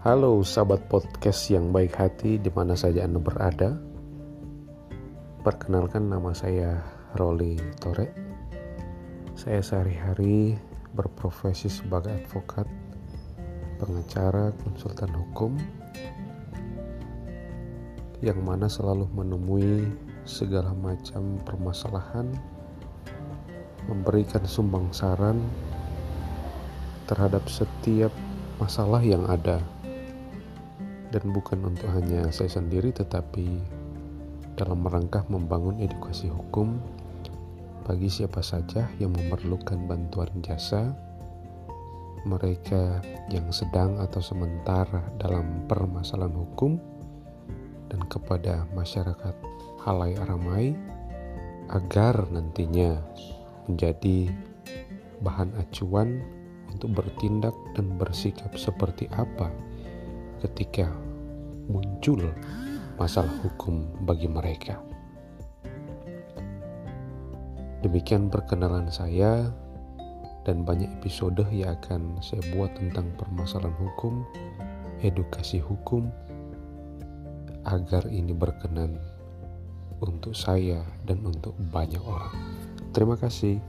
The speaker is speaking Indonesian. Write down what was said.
Halo sahabat podcast yang baik hati di mana saja Anda berada. Perkenalkan nama saya Roli Tore. Saya sehari-hari berprofesi sebagai advokat, pengacara, konsultan hukum yang mana selalu menemui segala macam permasalahan, memberikan sumbang saran terhadap setiap masalah yang ada dan bukan untuk hanya saya sendiri tetapi dalam rangka membangun edukasi hukum bagi siapa saja yang memerlukan bantuan jasa mereka yang sedang atau sementara dalam permasalahan hukum dan kepada masyarakat halai ramai agar nantinya menjadi bahan acuan untuk bertindak dan bersikap seperti apa ketika muncul masalah hukum bagi mereka. Demikian perkenalan saya dan banyak episode yang akan saya buat tentang permasalahan hukum, edukasi hukum, agar ini berkenan untuk saya dan untuk banyak orang. Terima kasih.